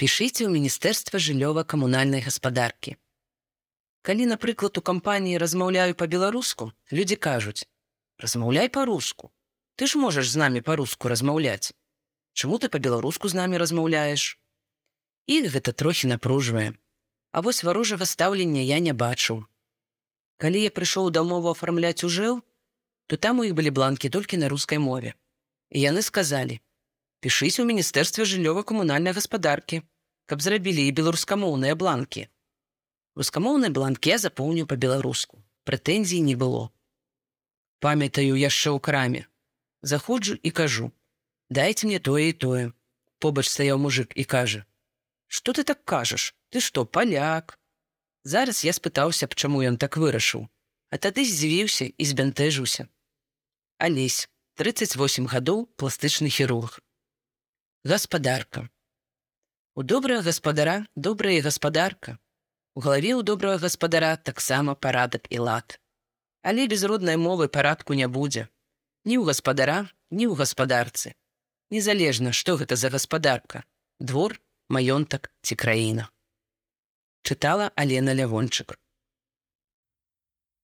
пішыце ў міністэрства жыллёва-камунальнай гаспадаркі. Калі, напрыклад, у кампаніі размаўляю па-беларуску, людзі кажуць: размаўляй па-руску. Ты ж можаш з намі па-руску размаўляць. Чаму ты па-беларуску з намі размаўляеш? Іх гэта трохі напружвае. А вось варожага стаўлення я не бачыў. Калі я прыйшоў дамову афармляць ужэл, то там у іх былі бланкі толькі на рускай мове. І яны сказалі: пішыце ў міністэрстве жыллёва-камунальнай гаспадаркі, каб зрабілі і беларускамоўныя бланкі. Рускамоўны бланк я запоўню па-беларуску. Прэтэнзій не было. Памятаю яшчэ ў краме. Заходжу і кажу: дайце мне тое і тое. Побач стаяў мужик і кажа: Што ты так кажаш? Ты што, паляк? Зараз я спытаўся б, чаму ён так вырашыў, а тады здзівіўся і збянтэжыўся. Алесь, 38 гадоў пластычны хірург. Гаспадарка. У добрага гаспадара добрая гаспадарка. У галаве ў добрага гаспадара таксама парадак і лад. Але без роднай мовы парадку не будзе. Ні ў гаспадара, ні ў гаспадарцы. Незалежна, што гэта за гаспадарка, двор, маёнтак ці краіна. Чытала Алена Лявончык.